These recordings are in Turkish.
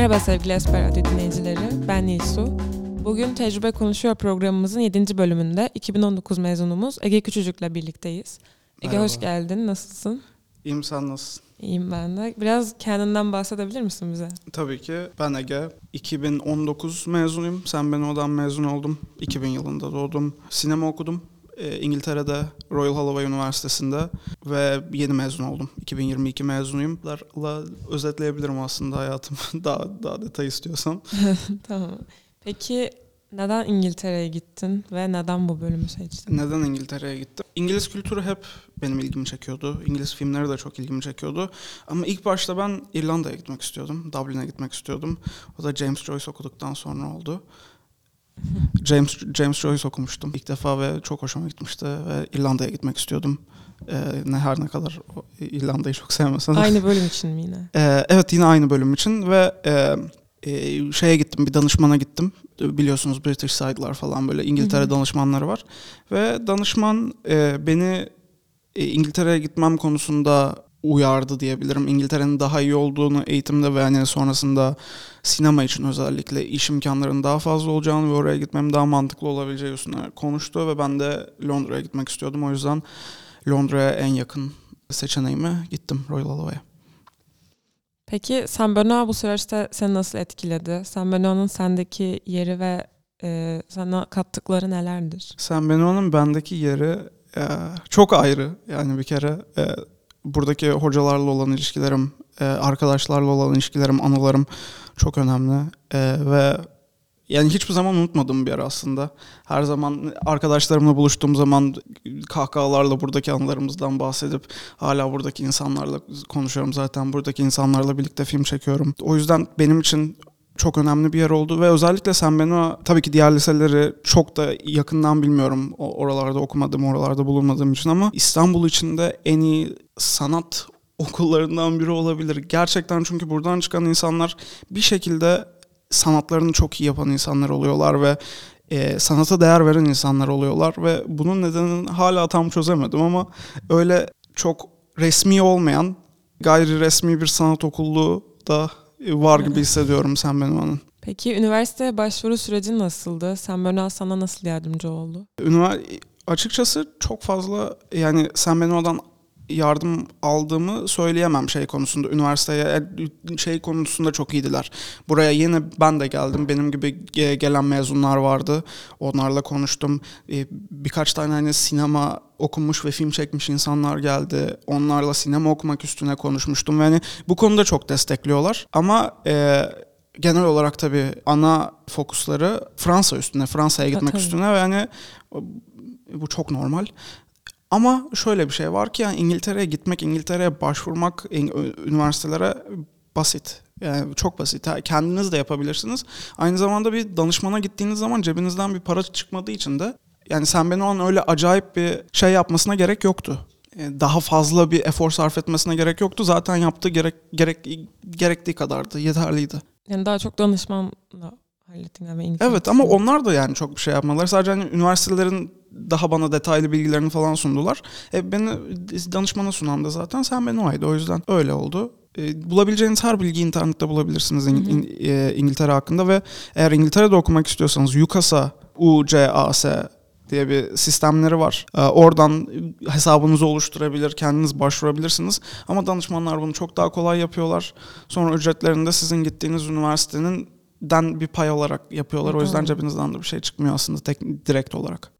Merhaba sevgili Esper Radyo dinleyicileri, ben Nilsu. Bugün Tecrübe Konuşuyor programımızın 7. bölümünde 2019 mezunumuz Ege Küçücük'le birlikteyiz. Ege Merhaba. hoş geldin, nasılsın? İyiyim sen nasılsın? İyiyim ben de. Biraz kendinden bahsedebilir misin bize? Tabii ki ben Ege. 2019 mezunuyum. Sen ben odan mezun oldum. 2000 yılında doğdum. Sinema okudum. Ee, İngiltere'de Royal Holloway Üniversitesi'nde ve yeni mezun oldum. 2022 mezunuyum. La özetleyebilirim aslında hayatımı daha daha detay istiyorsan. tamam. Peki neden İngiltere'ye gittin ve neden bu bölümü seçtin? Neden İngiltere'ye gittim? İngiliz kültürü hep benim ilgimi çekiyordu. İngiliz filmleri de çok ilgimi çekiyordu. Ama ilk başta ben İrlanda'ya gitmek istiyordum. Dublin'e gitmek istiyordum. O da James Joyce okuduktan sonra oldu. James James Joyce okumuştum ilk defa ve çok hoşuma gitmişti ve İrlanda'ya gitmek istiyordum. Ee, ne her ne kadar İrlanda'yı çok sevmesem. Aynı bölüm için mi yine? Ee, evet yine aynı bölüm için ve e, e, şeye gittim bir danışmana gittim. Biliyorsunuz British Side'lar falan böyle İngiltere Hı hı. danışmanları var. Ve danışman e, beni e, İngiltere'ye gitmem konusunda uyardı diyebilirim. İngiltere'nin daha iyi olduğunu eğitimde ve hani sonrasında sinema için özellikle iş imkanlarının daha fazla olacağını ve oraya gitmem daha mantıklı olabileceği üstüne konuştu ve ben de Londra'ya gitmek istiyordum. O yüzden Londra'ya en yakın seçeneğime gittim Royal Holloway'a. Peki San Benoit bu süreçte seni nasıl etkiledi? San Benoit'ın sendeki yeri ve e, sana kattıkları nelerdir? Benoit'ın bendeki yeri e, çok ayrı. Yani bir kere e, buradaki hocalarla olan ilişkilerim, e, arkadaşlarla olan ilişkilerim, anılarım çok önemli. E, ve yani hiçbir zaman unutmadığım bir yer aslında. Her zaman arkadaşlarımla buluştuğum zaman kahkahalarla buradaki anılarımızdan bahsedip hala buradaki insanlarla konuşuyorum zaten. Buradaki insanlarla birlikte film çekiyorum. O yüzden benim için çok önemli bir yer oldu ve özellikle San Benoit tabii ki diğer liseleri çok da yakından bilmiyorum. Oralarda okumadım, oralarda bulunmadığım için ama İstanbul içinde en iyi sanat okullarından biri olabilir. Gerçekten çünkü buradan çıkan insanlar bir şekilde sanatlarını çok iyi yapan insanlar oluyorlar ve e, sanata değer veren insanlar oluyorlar ve bunun nedenini hala tam çözemedim ama öyle çok resmi olmayan gayri resmi bir sanat okulluğu da var gibi hissediyorum sen benim anın. Peki üniversiteye başvuru süreci nasıldı? San Benoit sana nasıl yardımcı oldu? Ünivers- açıkçası çok fazla yani sen benim odan yardım aldığımı söyleyemem şey konusunda. Üniversiteye e, şey konusunda çok iyiydiler. Buraya yeni ben de geldim. Benim gibi ge- gelen mezunlar vardı. Onlarla konuştum. E, Birkaç tane hani sinema okumuş ve film çekmiş insanlar geldi. Onlarla sinema okumak üstüne konuşmuştum. ve hani bu konuda çok destekliyorlar. Ama e, genel olarak tabii ana fokusları Fransa üstüne, Fransa'ya Ha, gitmek tabii. üstüne ve hani bu çok normal. Ama şöyle bir şey var ki yani İngiltere'ye gitmek, İngiltere'ye başvurmak üniversitelere basit. Yani çok basit. Kendiniz de yapabilirsiniz. Aynı zamanda bir danışmana gittiğiniz zaman cebinizden bir para çıkmadığı için de yani sen beni o an öyle acayip bir şey yapmasına gerek yoktu. Yani Daha fazla bir efor sarf etmesine gerek yoktu. Zaten yaptığı gerek, gerek gerektiği kadardı. Yeterliydi. Yani daha çok danışmanla hallettin galiba İngilizce. Evet ama onlar da yani çok bir şey yapmadılar. Sadece hani üniversitelerin daha bana detaylı bilgilerini falan sundular. E, beni danışmana sunan da zaten sen beni oydu. O yüzden öyle oldu. E, bulabileceğiniz her bilgiyi internette bulabilirsiniz İng- Hı hı. İng- e, İngiltere hakkında ve eğer İngiltere'de okumak istiyorsanız UCAS'a, UCAS diye bir sistemleri var. E, oradan hesabınızı oluşturabilir, kendiniz başvurabilirsiniz. Ama danışmanlar bunu çok daha kolay yapıyorlar. Sonra ücretlerini de sizin gittiğiniz üniversitenin den bir pay olarak yapıyorlar. O yüzden cebinizden de bir şey çıkmıyor aslında tek, direkt olarak.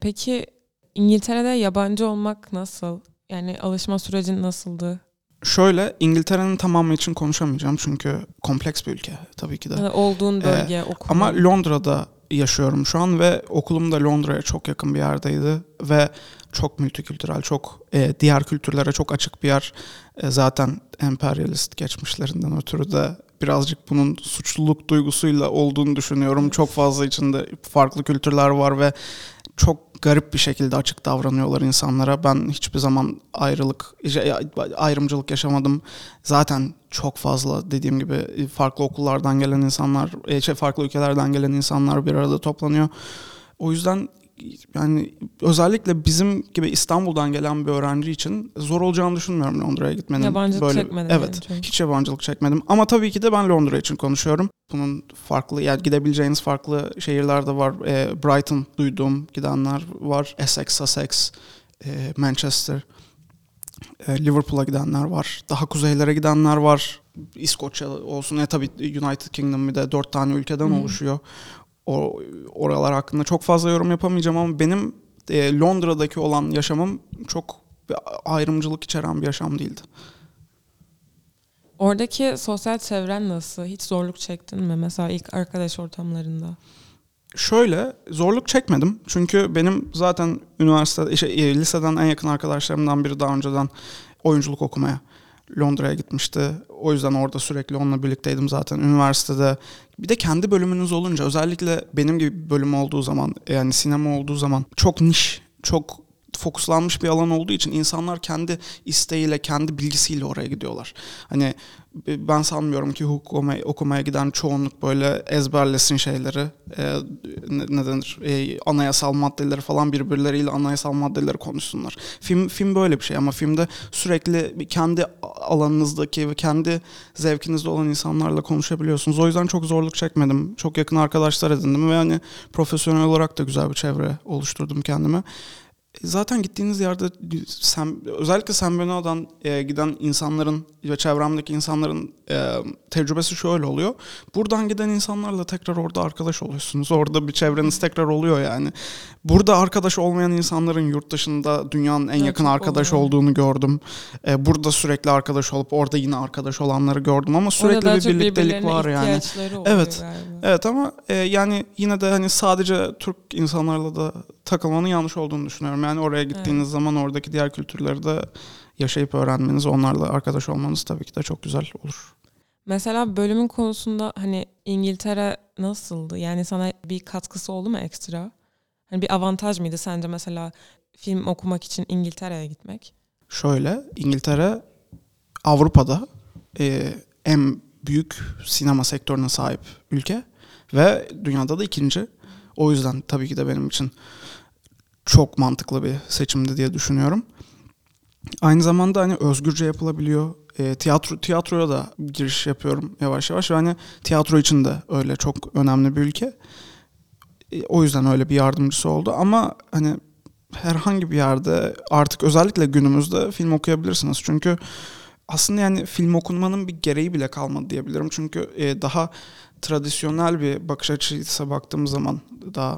Peki İngiltere'de yabancı olmak nasıl? Yani alışma sürecin nasıldı? Şöyle İngiltere'nin tamamı için konuşamayacağım çünkü kompleks bir ülke tabii ki de. Ya da olduğun bölge, okul. Ee, Ama Londra'da yaşıyorum şu an ve okulum da Londra'ya çok yakın bir yerdeydi ve çok multikültürel, çok e, diğer kültürlere çok açık bir yer. E, zaten emperyalist geçmişlerinden ötürü de birazcık bunun suçluluk duygusuyla olduğunu düşünüyorum. Çok fazla içinde farklı kültürler var ve çok garip bir şekilde açık davranıyorlar insanlara. Ben hiçbir zaman ayrılık, ayrımcılık yaşamadım. Zaten çok fazla dediğim gibi farklı okullardan gelen insanlar, e, şey farklı ülkelerden gelen insanlar bir arada toplanıyor. O yüzden yani özellikle bizim gibi İstanbul'dan gelen bir öğrenci için zor olacağını düşünmüyorum Londra'ya gitmenin. Yabancılık Böyle, çekmedin Evet. yani hiç yabancılık çekmedim. Ama tabii ki de ben Londra için konuşuyorum. Bunun farklı yani gidebileceğiniz farklı şehirler de var. Ee, Brighton duyduğum gidenler var. Essex, Sussex, e, Manchester. e, Liverpool'a gidenler var. Daha kuzeylere gidenler var. İskoçya olsun. E tabii United Kingdom bir de dört tane ülkeden Hı. oluşuyor. O oralar hakkında çok fazla yorum yapamayacağım ama benim e, Londra'daki olan yaşamım çok ayrımcılık içeren bir yaşam değildi. Oradaki sosyal çevren nasıl? Hiç zorluk çektin mi? Mesela ilk arkadaş ortamlarında. Şöyle zorluk çekmedim. Çünkü benim zaten üniversite, şey, e, liseden en yakın arkadaşlarımdan biri daha önceden oyunculuk okumaya Londra'ya gitmişti. O yüzden orada sürekli onunla birlikteydim zaten üniversitede. Bir de kendi bölümünüz olunca özellikle benim gibi bir bölüm olduğu zaman yani sinema olduğu zaman çok niş, çok fokuslanmış bir alan olduğu için insanlar kendi isteğiyle, kendi bilgisiyle oraya gidiyorlar. Hani ben sanmıyorum ki hukuk okumaya, giden çoğunluk böyle ezberlesin şeyleri. E, ne, denir? E, anayasal maddeleri falan birbirleriyle anayasal maddeleri konuşsunlar. Film film böyle bir şey ama filmde sürekli kendi alanınızdaki ve kendi zevkinizde olan insanlarla konuşabiliyorsunuz. O yüzden çok zorluk çekmedim. Çok yakın arkadaşlar edindim ve hani profesyonel olarak da güzel bir çevre oluşturdum kendime. Zaten gittiğiniz yerde sen, özellikle San Bernardo'dan e, giden insanların ve çevremdeki insanların e, tecrübesi şöyle oluyor. Buradan giden insanlarla tekrar orada arkadaş oluyorsunuz. Orada bir çevreniz tekrar oluyor yani. Burada arkadaş olmayan insanların yurt dışında dünyanın en Evet, yakın arkadaş oluyor. olduğunu gördüm. E, burada sürekli arkadaş olup orada yine arkadaş olanları gördüm ama sürekli bir birliktelik var yani. Evet. galiba. Evet ama e, yani yine de hani sadece Türk insanlarla da takılmanın yanlış olduğunu düşünüyorum. Yani oraya gittiğiniz zaman oradaki diğer kültürleri de yaşayıp öğrenmeniz, onlarla arkadaş olmanız tabii ki de çok güzel olur. Mesela bölümün konusunda hani İngiltere nasıldı? Yani sana bir katkısı oldu mu ekstra? Hani bir avantaj mıydı sence mesela film okumak için İngiltere'ye gitmek? Şöyle İngiltere Avrupa'da e, en büyük sinema sektörüne sahip ülke ve dünyada da ikinci. O yüzden tabii ki de benim için çok mantıklı bir seçimdi diye düşünüyorum. Aynı zamanda hani özgürce yapılabiliyor. E, tiyatro tiyatroya da giriş yapıyorum yavaş yavaş ve hani tiyatro için de öyle çok önemli bir ülke. E, o yüzden öyle bir yardımcısı oldu ama hani herhangi bir yerde artık özellikle günümüzde film okuyabilirsiniz. Çünkü aslında yani film okunmanın bir gereği bile kalmadı diyebilirim. Çünkü e, daha tradisyonel bir bakış açısıyla baktığımız zaman daha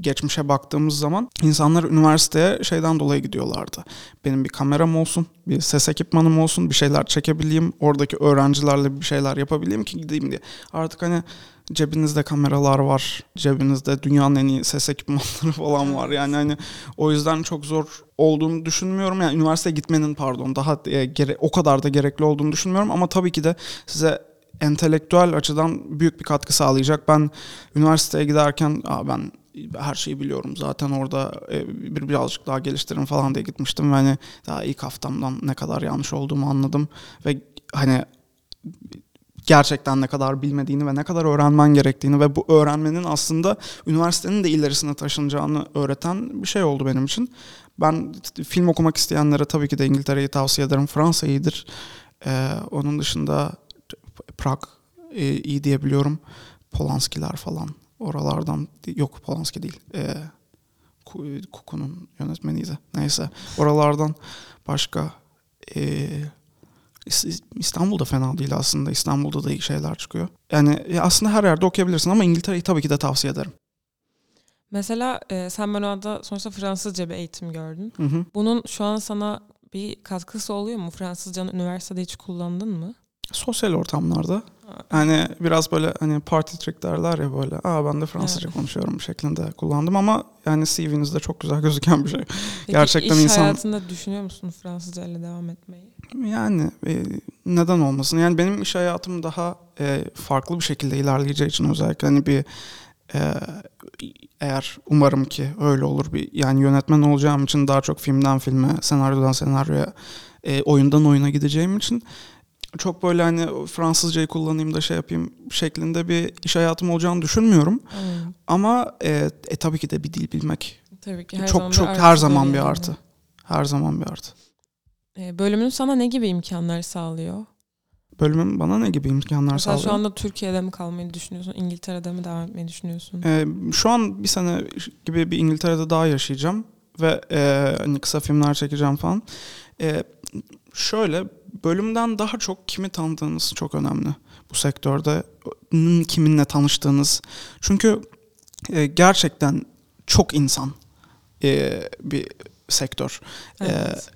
geçmişe baktığımız zaman insanlar üniversiteye şeyden dolayı gidiyorlardı. Benim bir kameram olsun, bir ses ekipmanım olsun, bir şeyler çekebileyim, oradaki öğrencilerle bir şeyler yapabileyim ki gideyim diye. Artık hani cebinizde kameralar var, cebinizde dünyanın en iyi ses ekipmanları falan var. Yani hani o yüzden çok zor olduğunu düşünmüyorum. Yani üniversiteye gitmenin pardon daha e, gere- o kadar da gerekli olduğunu düşünmüyorum ama tabii ki de size entelektüel açıdan büyük bir katkı sağlayacak. Ben üniversiteye giderken Aa, ben her şeyi biliyorum zaten orada e, bir birazcık daha geliştiririm falan diye gitmiştim ve hani daha ilk haftamdan ne kadar yanlış olduğumu anladım ve hani gerçekten ne kadar bilmediğini ve ne kadar öğrenmen gerektiğini ve bu öğrenmenin aslında üniversitenin de ilerisine taşınacağını öğreten bir şey oldu benim için. Ben film okumak isteyenlere tabii ki de İngiltere'yi tavsiye ederim. Fransa iyidir. Ee, onun dışında Prag e, iyi diyebiliyorum. Polanskiler falan oralardan yok Polanski değil. Ku- Kuku'nun yönetmeniydi. Neyse oralardan başka e, İs- İstanbul'da fena değil aslında. İstanbul'da da iyi şeyler çıkıyor. Yani ya aslında her yerde okuyabilirsin ama İngiltere'yi tabii ki de tavsiye ederim. Mesela e, sen Benoît'da sonuçta Fransızca bir eğitim gördün. Hı hı. Bunun şu an sana bir katkısı oluyor mu? Fransızcanı üniversitede hiç kullandın mı? Sosyal ortamlarda hani biraz böyle hani party trick derler ya böyle aa ben de Fransızca Evet. konuşuyorum şeklinde kullandım ama yani CV'nizde çok güzel gözüken bir şey. Peki Gerçekten iş insan- hayatında düşünüyor musun Fransızca ile devam etmeyi? Yani e, neden olmasın? Yani benim iş hayatım daha e, farklı bir şekilde ilerleyeceği için özellikle hani bir e, eğer umarım ki öyle olur bir yani yönetmen olacağım için daha çok filmden filme, senaryodan senaryoya, e, oyundan oyuna gideceğim için çok böyle hani Fransızcayı kullanayım da şey yapayım şeklinde bir iş hayatım olacağını düşünmüyorum. Anladım. Ama e, e, tabii ki de bir dil bilmek Tabii ki her çok zaman çok her zaman bir yani. artı. Her zaman bir artı. E, bölümün sana ne gibi imkanlar sağlıyor? Bölümüm bana ne gibi imkanlar Mesela sağlıyor? şu anda Türkiye'de mi kalmayı düşünüyorsun? İngiltere'de mi devam etmeyi düşünüyorsun? Ee, şu an bir sene gibi bir İngiltere'de daha yaşayacağım ve e, hani kısa filmler çekeceğim falan. E, şöyle bölümden daha çok kimi tanıdığınız çok önemli bu sektörde. Kiminle tanıştığınız. Çünkü e, gerçekten çok insan e, bir sektör. Evet.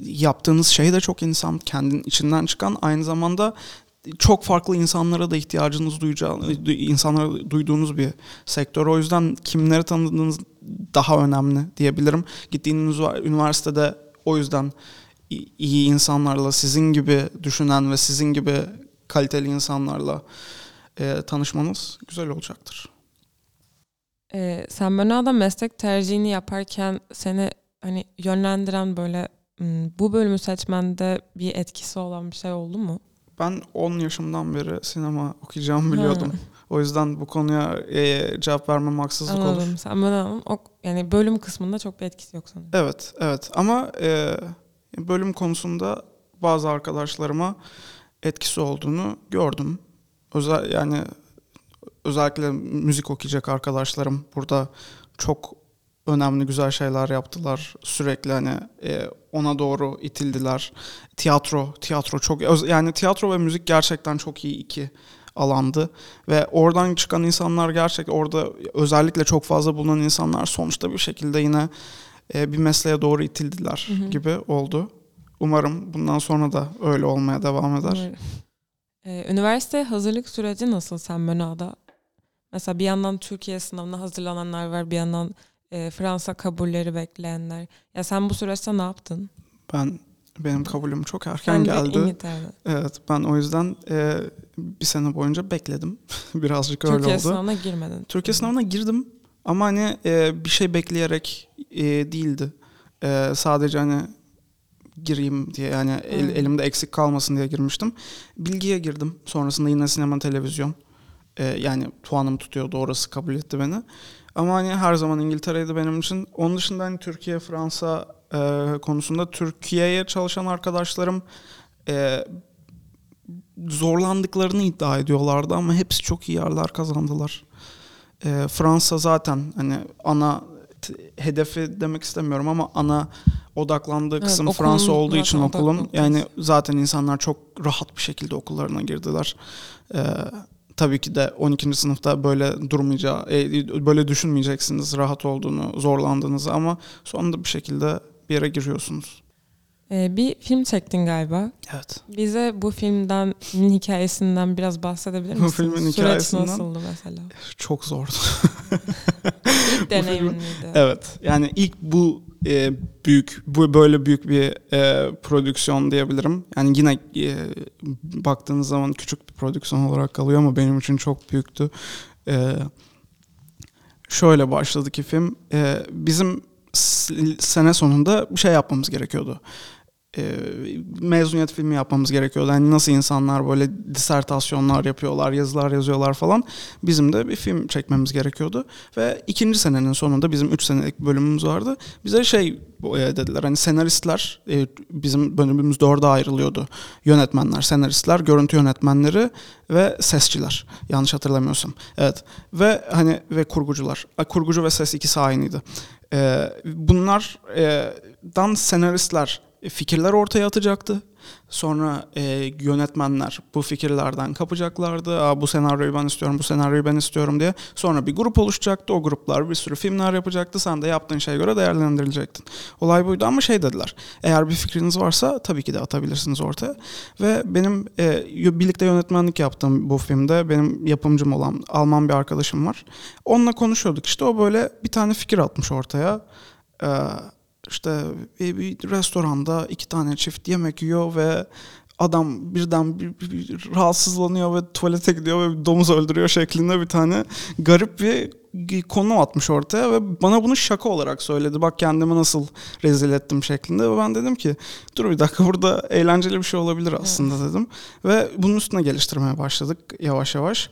Yaptığınız şey de çok insan, kendin içinden çıkan aynı zamanda çok farklı insanlara da ihtiyacınız duyacağı, insanlara duyduğunuz bir sektör. O yüzden kimleri tanıdığınız daha önemli diyebilirim. Gittiğiniz üniversitede o yüzden iyi insanlarla, sizin gibi düşünen ve sizin gibi kaliteli insanlarla e, tanışmanız güzel olacaktır. Ee, sen Berna'da meslek tercihini yaparken seni hani yönlendiren böyle "Hmm, bu bölümü seçmende bir etkisi olan bir şey oldu mu? Ben 10 yaşımdan beri sinema okuyacağımı biliyordum. O yüzden bu konuya e, cevap vermem haksızlık olur. Anladım. Sen Berna'nın o yani bölüm kısmında çok bir etkisi yok sanırım. Evet, evet. Ama e, bölüm konusunda bazı arkadaşlarıma etkisi olduğunu gördüm. Özel yani özellikle müzik okuyacak arkadaşlarım burada çok önemli güzel şeyler yaptılar. Sürekli hani e, ona doğru itildiler. Tiyatro, tiyatro çok yani tiyatro ve müzik gerçekten çok iyi iki alandı ve oradan çıkan insanlar gerçek orada özellikle çok fazla bulunan insanlar sonuçta bir şekilde yine e, bir mesleğe doğru itildiler Hı hı. gibi oldu. Umarım bundan sonra da öyle olmaya devam eder. Umarım. Ee, üniversite hazırlık süreci nasıl sen Berna'da? Mesela bir yandan Türkiye sınavına hazırlananlar var, bir yandan e, Fransa kabulleri bekleyenler. Ya sen bu süreçte ne yaptın? Ben benim kabulüm çok erken de geldi. Evet ben o yüzden e, bir sene boyunca bekledim. Birazcık öyle Türkiye oldu. sınavına girmedin. Türkiye sınavına girdim ama hani e, bir şey bekleyerek e, değildi. E, sadece hani gireyim diye yani el- Hmm. elimde eksik kalmasın diye girmiştim. Bilgiye girdim. Sonrasında yine sinema televizyon. E, yani puanım tutuyordu orası kabul etti beni. Ama hani her zaman İngiltere'ydi benim için. Onun dışında hani Türkiye, Fransa e, konusunda Türkiye'ye çalışan arkadaşlarım e, zorlandıklarını iddia ediyorlardı ama hepsi çok iyi yerler kazandılar. E, Fransa zaten hani ana hedefi demek istemiyorum ama ana odaklandığı Evet, kısım okulun Fransa olduğu için okulun odak yani zaten insanlar çok rahat bir şekilde okullarına girdiler. E, tabii ki de 12. sınıfta böyle durmayacağı, e, böyle düşünmeyeceksiniz rahat olduğunu, zorlandığınızı ama sonunda bir şekilde bir yere giriyorsunuz. Ee, bir film çektin galiba. Evet. Bize bu filmden, hikayesinden biraz bahsedebilir Bu misin? filmin Süreç hikayesinden- nasıldı mesela? Çok zordu. İlk deneyimin miydi? Evet. Yani ilk bu e, büyük bu böyle büyük bir e, prodüksiyon diyebilirim. Yani yine e, baktığınız zaman küçük bir prodüksiyon olarak kalıyor ama benim için çok büyüktü. E, şöyle başladı ki film. E, bizim sene sonunda bir şey yapmamız gerekiyordu. E, mezuniyet filmi yapmamız gerekiyordu. Yani nasıl insanlar böyle disertasyonlar yapıyorlar, yazılar yazıyorlar falan. Bizim de bir film çekmemiz gerekiyordu. Ve ikinci senenin sonunda bizim 3 senelik bölümümüz vardı. Bize şey dediler hani senaristler e, bizim bölümümüz dörde ayrılıyordu. Yönetmenler, senaristler, görüntü yönetmenleri ve sesçiler. Yanlış hatırlamıyorsam. Evet. Ve hani ve kurgucular. Kurgucu ve ses ikisi aynıydı. E, bunlardan senaristler fikirler ortaya atacaktı. Sonra e, yönetmenler bu fikirlerden kapacaklardı. Aa, bu senaryoyu ben istiyorum, bu senaryoyu ben istiyorum diye. Sonra bir grup oluşacaktı. O gruplar bir sürü filmler yapacaktı. Sen de yaptığın şeye göre değerlendirilecektin. Olay buydu ama şey dediler. Eğer bir fikriniz varsa tabii ki de atabilirsiniz ortaya. Ve benim e, birlikte yönetmenlik yaptığım bu filmde benim yapımcım olan Alman bir arkadaşım var. Onunla konuşuyorduk işte. O böyle bir tane fikir atmış ortaya. Ee, işte bir, restoranda iki tane çift yemek yiyor ve adam birden bir, bir- bir rahatsızlanıyor ve tuvalete gidiyor ve bir domuz öldürüyor şeklinde bir tane garip bir konu atmış ortaya ve bana bunu şaka olarak söyledi. Bak kendimi nasıl rezil ettim şeklinde ve ben dedim ki dur bir dakika burada eğlenceli bir şey olabilir aslında dedim. Ve bunun üstüne geliştirmeye başladık yavaş yavaş.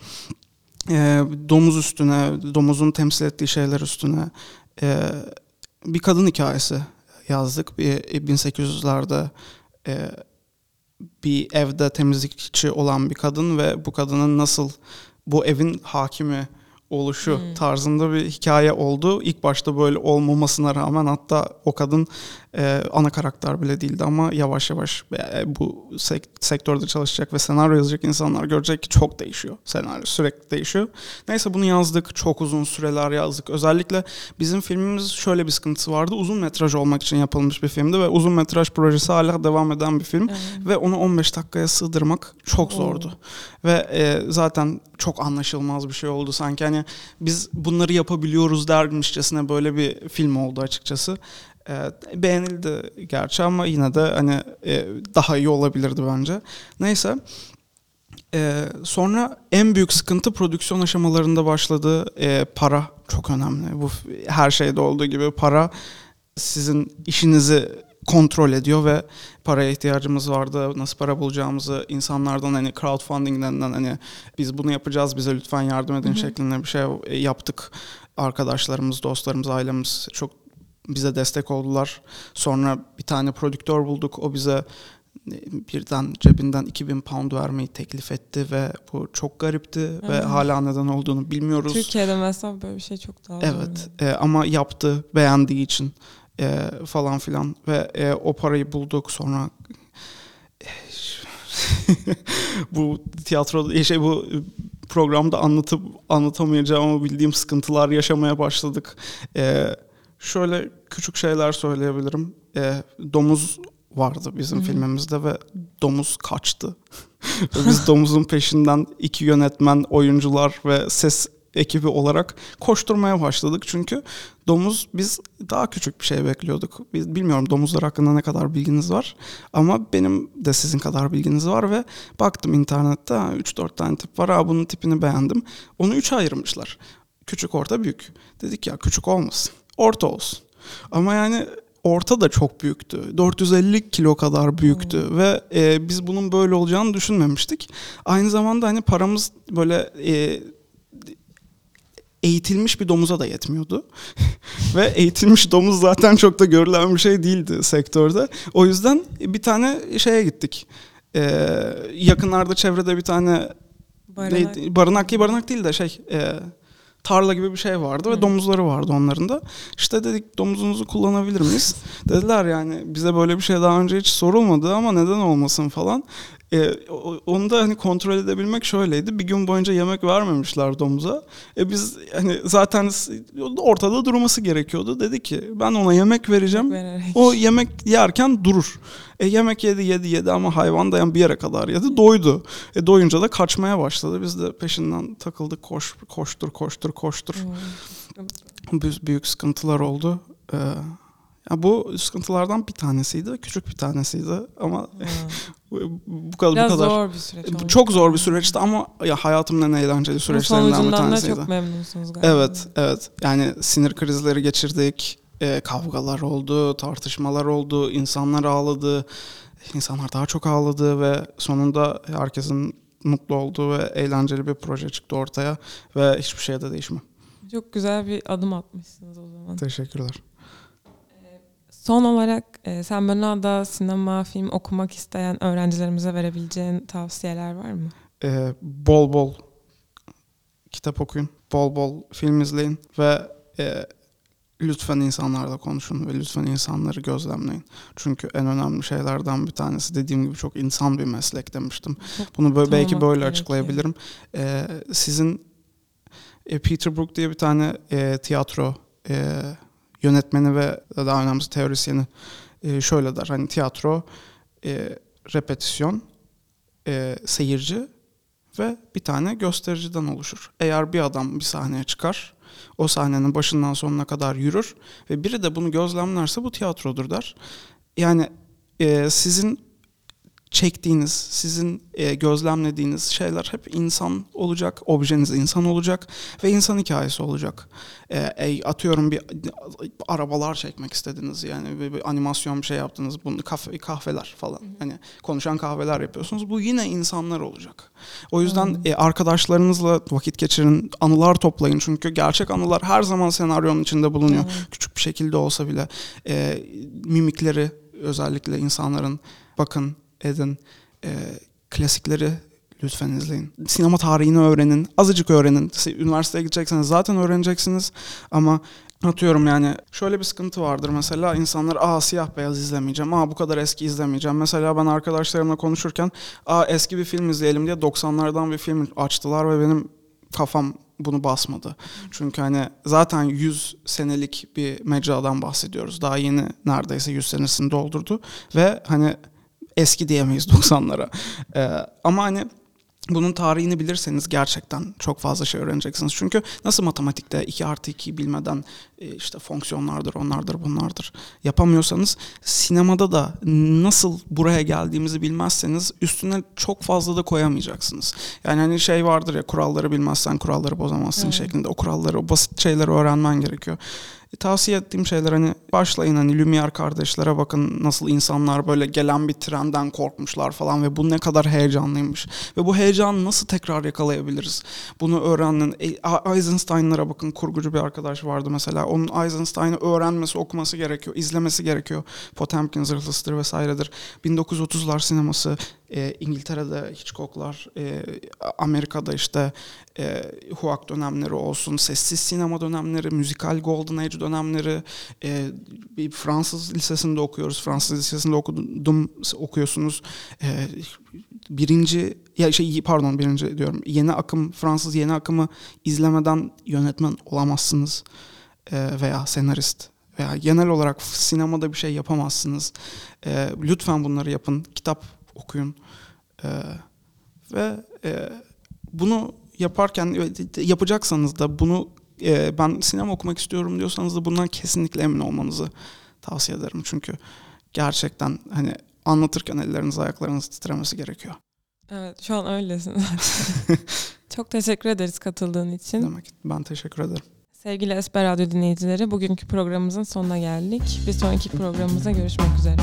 Ee, domuz üstüne, domuzun temsil ettiği şeyler üstüne, e, bir kadın hikayesi yazdık. Bir 1800'lerde e, bir evde temizlikçi olan bir kadın ve bu kadının nasıl bu evin hakimi oluşu hmm. tarzında bir hikaye oldu. İlk başta böyle olmamasına rağmen hatta o kadın e, ana karakter bile değildi ama yavaş yavaş e, bu sek- sektörde çalışacak ve senaryo yazacak insanlar görecek ki çok değişiyor. Senaryo sürekli değişiyor. Neyse bunu yazdık. Çok uzun süreler yazdık. Özellikle bizim filmimiz şöyle bir sıkıntısı vardı. Uzun metraj olmak için yapılmış bir filmdi ve uzun metraj projesi hala devam eden bir film. Evet. Ve onu 15 dakikaya sığdırmak çok zordu. Oo. Ve e, zaten çok anlaşılmaz bir şey oldu. Sanki hani biz bunları yapabiliyoruz dermişçesine böyle bir film oldu açıkçası. E, beğenildi gerçi ama yine de hani e, daha iyi olabilirdi bence. Neyse. E, sonra en büyük sıkıntı prodüksiyon aşamalarında başladı. E, para çok önemli. Bu her şeyde olduğu gibi para sizin işinizi kontrol ediyor ve paraya ihtiyacımız vardı. Nasıl para bulacağımızı insanlardan hani crowdfunding denilen hani biz bunu yapacağız bize lütfen yardım edin Hı-hı. şeklinde bir şey yaptık. Arkadaşlarımız, dostlarımız, ailemiz çok bize destek oldular. Sonra bir tane prodüktör bulduk. O bize birden cebinden 2000 pound vermeyi teklif etti ve bu çok garipti evet. ve hala neden olduğunu bilmiyoruz. Türkiye'de mesela böyle bir şey çok daha Evet e, ama yaptı beğendiği için e, falan filan ve e, o parayı bulduk sonra bu tiyatro şey bu programda anlatıp anlatamayacağımı bildiğim sıkıntılar yaşamaya başladık. E, şöyle küçük şeyler söyleyebilirim. E, domuz vardı bizim Hı-hı. filmimizde ve domuz kaçtı. biz domuzun peşinden iki yönetmen, oyuncular ve ses ekibi olarak koşturmaya başladık. Çünkü domuz biz daha küçük bir şey bekliyorduk. Biz bilmiyorum domuzlar hakkında ne kadar bilginiz var ama benim de sizin kadar bilginiz var ve baktım internette 3-4 tane tip var. Aa, bunun tipini beğendim. Onu 3'e ayırmışlar. Küçük, orta, büyük. Dedik ya küçük olmasın. Orta olsun. Ama yani orta da çok büyüktü. 450 kilo kadar büyüktü hmm. ve e, biz bunun böyle olacağını düşünmemiştik. Aynı zamanda hani paramız böyle e, eğitilmiş bir domuza da yetmiyordu. Ve eğitilmiş domuz zaten çok da görülen bir şey değildi sektörde. O yüzden bir tane şeye gittik. Ee, yakınlarda çevrede bir tane barınak, barınak değil barınak değil de şey e, tarla gibi bir şey vardı ve domuzları vardı onların da. İşte dedik domuzunuzu kullanabilir miyiz? Dediler yani bize böyle bir şey daha önce hiç sorulmadı ama neden olmasın falan. E, onu da hani kontrol edebilmek şöyleydi. Bir gün boyunca yemek vermemişler domuza. E biz hani zaten ortada durması gerekiyordu. Dedi ki ben ona yemek vereceğim. Vererek. O yemek yerken durur. E yemek yedi yedi yedi ama hayvan dayan bir yere kadar yedi. Doydu. E doyunca da kaçmaya başladı. Biz de peşinden takıldık. Koş, koştur koştur koştur. Hmm. Büyük, sıkıntılar oldu. Ee, ya bu sıkıntılardan bir tanesiydi, küçük bir tanesiydi ama bu kadar Biraz bu kadar zor bir süreç. Oldu. Çok zor bir süreçti ama ya hayatımın en eğlenceli süreçlerinden bir tanesiydi. da çok memnunsunuz galiba. Evet, evet. Yani sinir krizleri geçirdik, e, kavgalar oldu, tartışmalar oldu, insanlar ağladı, insanlar daha çok ağladı ve sonunda herkesin mutlu olduğu ve eğlenceli bir proje çıktı ortaya ve hiçbir şey de değişmedi. Çok güzel bir adım atmışsınız o zaman. Teşekkürler. Son olarak e, sen bana sinema, film okumak isteyen öğrencilerimize verebileceğin tavsiyeler var mı? Ee, bol bol kitap okuyun, bol bol film izleyin ve e, lütfen insanlarla konuşun ve lütfen insanları gözlemleyin. Çünkü en önemli şeylerden bir tanesi dediğim gibi çok insan bir meslek demiştim. Bunu böyle, belki böyle gerekiyor. açıklayabilirim. Ee, sizin e, Peter Brook diye bir tane e, tiyatro e, yönetmeni ve daha önemlisi teorisyeni e, şöyle der. Hani tiyatro, e, repetisyon, e, seyirci ve bir tane göstericiden oluşur. Eğer bir adam bir sahneye çıkar, o sahnenin başından sonuna kadar yürür ve biri de bunu gözlemlerse bu tiyatrodur der. Yani e, sizin çektiğiniz, sizin e, gözlemlediğiniz şeyler hep insan olacak, objeniz insan olacak ve insan hikayesi olacak. E, atıyorum bir arabalar çekmek istediniz yani bir, bir animasyon bir şey yaptınız, bunu kahve, kahveler falan. Hani konuşan kahveler yapıyorsunuz. Bu yine insanlar olacak. O yüzden e, arkadaşlarınızla vakit geçirin, anılar toplayın çünkü gerçek anılar her zaman senaryonun içinde bulunuyor. Küçük bir şekilde olsa bile e, mimikleri özellikle insanların bakın edin. E, klasikleri lütfen izleyin. Sinema tarihini öğrenin. Azıcık öğrenin. Üniversiteye gidecekseniz zaten öğreneceksiniz. Ama atıyorum yani şöyle bir sıkıntı vardır mesela insanlar aa siyah beyaz izlemeyeceğim aa bu kadar eski izlemeyeceğim mesela ben arkadaşlarımla konuşurken aa eski bir film izleyelim diye 90'lardan bir film açtılar ve benim kafam bunu basmadı. Çünkü hani zaten 100 senelik bir mecradan bahsediyoruz. Daha yeni neredeyse 100 senesini doldurdu ve hani eski diyemeyiz 90'lara. Ee, ama hani bunun tarihini bilirseniz gerçekten çok fazla şey öğreneceksiniz. Çünkü nasıl matematikte 2 artı 2 bilmeden e, işte fonksiyonlardır, onlardır, bunlardır yapamıyorsanız sinemada da nasıl buraya geldiğimizi bilmezseniz üstüne çok fazla da koyamayacaksınız. Yani hani şey vardır ya kuralları bilmezsen kuralları bozamazsın evet. şeklinde. O kuralları, o basit şeyleri öğrenmen gerekiyor. Tavsiye ettiğim şeyler hani başlayın hani Lumière kardeşlere bakın nasıl insanlar böyle gelen bir trenden korkmuşlar falan ve bu ne kadar heyecanlıymış. Ve bu heyecanı nasıl tekrar yakalayabiliriz? Bunu öğrenin. E, Eisenstein'lara bakın kurgucu bir arkadaş vardı mesela. Onun Eisenstein'ı öğrenmesi, okuması gerekiyor, izlemesi gerekiyor. Potemkin zırhlısıdır vesairedir. 1930'lar sineması e, İngiltere'de Hitchcock'lar, e, Amerika'da işte e, Huak dönemleri olsun, sessiz sinema dönemleri, müzikal Golden Age dönemleri, e, bir Fransız lisesinde okuyoruz. Fransız lisesinde okudum, okuyorsunuz. E, birinci ya şey pardon birinci diyorum. Yeni akım Fransız yeni akımı izlemeden yönetmen olamazsınız e, veya senarist veya genel olarak sinemada bir şey yapamazsınız. E, lütfen bunları yapın. Kitap okuyun. E, ve e, bunu yaparken yapacaksanız da bunu e, ben sinema okumak istiyorum diyorsanız da bundan kesinlikle emin olmanızı tavsiye ederim. Çünkü gerçekten hani anlatırken elleriniz ayaklarınız titremesi gerekiyor. Evet şu an öylesin Çok teşekkür ederiz katıldığın için. Demek ben teşekkür ederim. Sevgili Esper Radyo dinleyicileri bugünkü programımızın sonuna geldik. Bir sonraki programımızda görüşmek üzere.